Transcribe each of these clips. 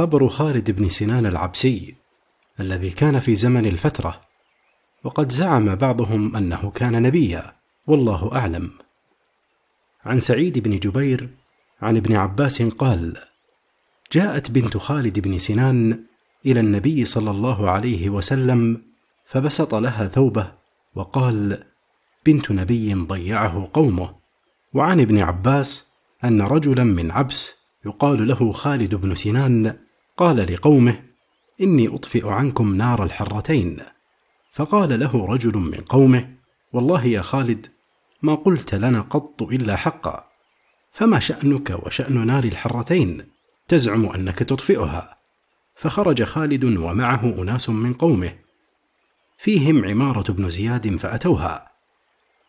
خبر خالد بن سنان العبسي الذي كان في زمن الفترة وقد زعم بعضهم أنه كان نبيا والله أعلم. عن سعيد بن جبير عن ابن عباس قال جاءت بنت خالد بن سنان إلى النبي صلى الله عليه وسلم فبسط لها ثوبه وقال بنت نبي ضيعه قومه. وعن ابن عباس أن رجلا من عبس يقال له خالد بن سنان قال لقومه إني أطفئ عنكم نار الحرتين. فقال له رجل من قومه والله يا خالد ما قلت لنا قط إلا حقا. فما شأنك وشأن نار الحرتين؟ تزعم أنك تطفئها. فخرج خالد ومعه أناس من قومه. فيهم عمارة بن زياد فأتوها.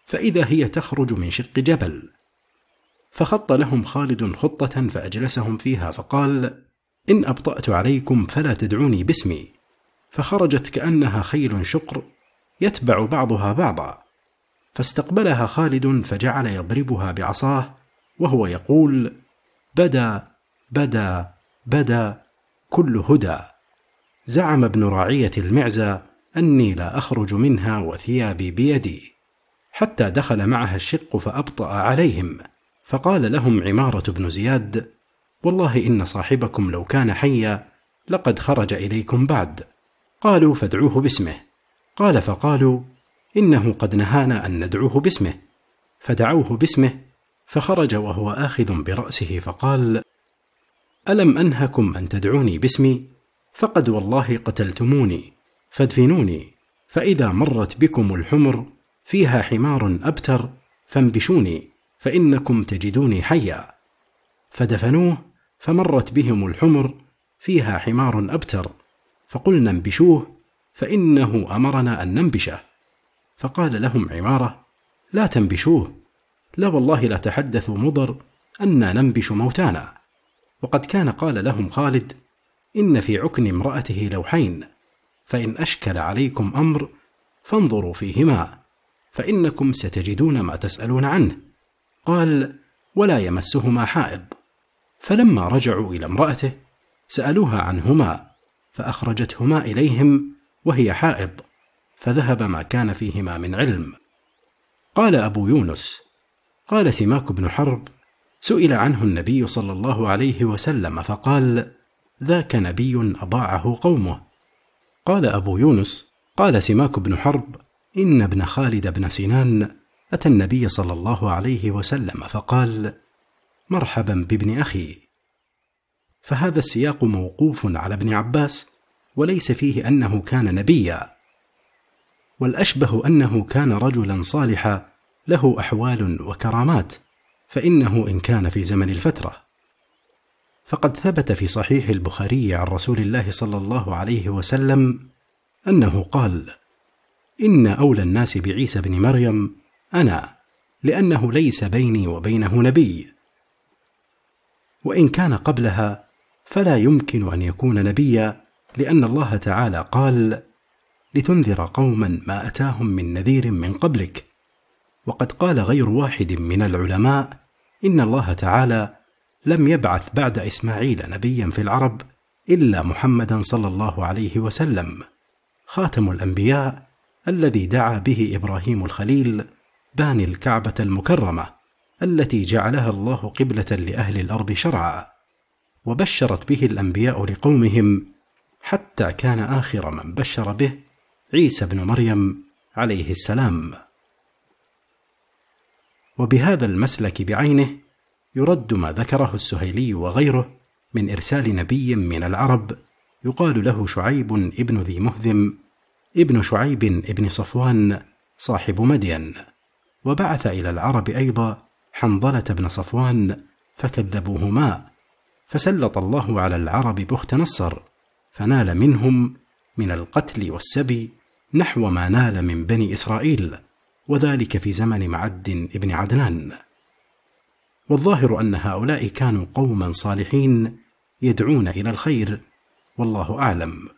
فإذا هي تخرج من شق جبل. فخط لهم خالد خطة فأجلسهم فيها فقال إن أبطأت عليكم فلا تدعوني باسمي. فخرجت كأنها خيل شقر يتبع بعضها بعضا. فاستقبلها خالد فجعل يضربها بعصاه وهو يقول بدا بدا بدا كل هدى. زعم ابن راعية المعزى أني لا أخرج منها وثيابي بيدي. حتى دخل معها الشق فأبطأ عليهم. فقال لهم عمارة بن زياد والله إن صاحبكم لو كان حيا لقد خرج إليكم بعد. قالوا فادعوه باسمه. قال فقالوا إنه قد نهانا أن ندعوه باسمه. فدعوه باسمه فخرج وهو آخذ برأسه فقال ألم أنهكم أن تدعوني باسمي؟ فقد والله قتلتموني فادفنوني فإذا مرت بكم الحمر فيها حمار أبتر فانبشوني فإنكم تجدوني حيا. فدفنوه فمرت بهم الحمر فيها حمار أبتر. فقلنا انبشوه فإنه أمرنا أن ننبشه. فقال لهم عمارة لا تنبشوه. لا والله لا تحدثوا مضر أنا ننبش موتانا. وقد كان قال لهم خالد إن في عكن امرأته لوحين فإن أشكل عليكم أمر فانظروا فيهما فإنكم ستجدون ما تسألون عنه. قال ولا يمسهما حائض. فلما رجعوا إلى امرأته سألوها عنهما فأخرجتهما إليهم وهي حائض فذهب ما كان فيهما من علم. قال أبو يونس قال سماك بن حرب سئل عنه النبي صلى الله عليه وسلم فقال ذاك نبي أضاعه قومه. قال أبو يونس قال سماك بن حرب إن ابن خالد بن سنان أتى النبي صلى الله عليه وسلم فقال مرحبا بابن أخي. فهذا السياق موقوف على ابن عباس وليس فيه أنه كان نبيا. والأشبه أنه كان رجلا صالحا له أحوال وكرامات فإنه إن كان في زمن الفترة. فقد ثبت في صحيح البخاري عن رسول الله صلى الله عليه وسلم أنه قال إن أولى الناس بعيسى بن مريم أنا لأنه ليس بيني وبينه نبي. وإن كان قبلها فلا يمكن أن يكون نبيا لأن الله تعالى قال لتنذر قوما ما أتاهم من نذير من قبلك وقد قال غير واحد من العلماء إن الله تعالى لم يبعث بعد إسماعيل نبيا في العرب إلا محمدا صلى الله عليه وسلم خاتم الأنبياء الذي دعا به إبراهيم الخليل باني الكعبة المكرمة. التي جعلها الله قبلة لأهل الأرض شرعا وبشرت به الأنبياء لقومهم حتى كان آخر من بشر به عيسى بن مريم عليه السلام. وبهذا المسلك بعينه يرد ما ذكره السهيلي وغيره من إرسال نبي من العرب يقال له شعيب ابن ذي مهذم ابن شعيب ابن صفوان صاحب مدين. وبعث إلى العرب أيضا حنظلة بن صفوان فكذبوهما فسلط الله على العرب بخت نصر فنال منهم من القتل والسبي نحو ما نال من بني إسرائيل وذلك في زمن معد ابن عدنان. والظاهر أن هؤلاء كانوا قوما صالحين يدعون إلى الخير والله أعلم.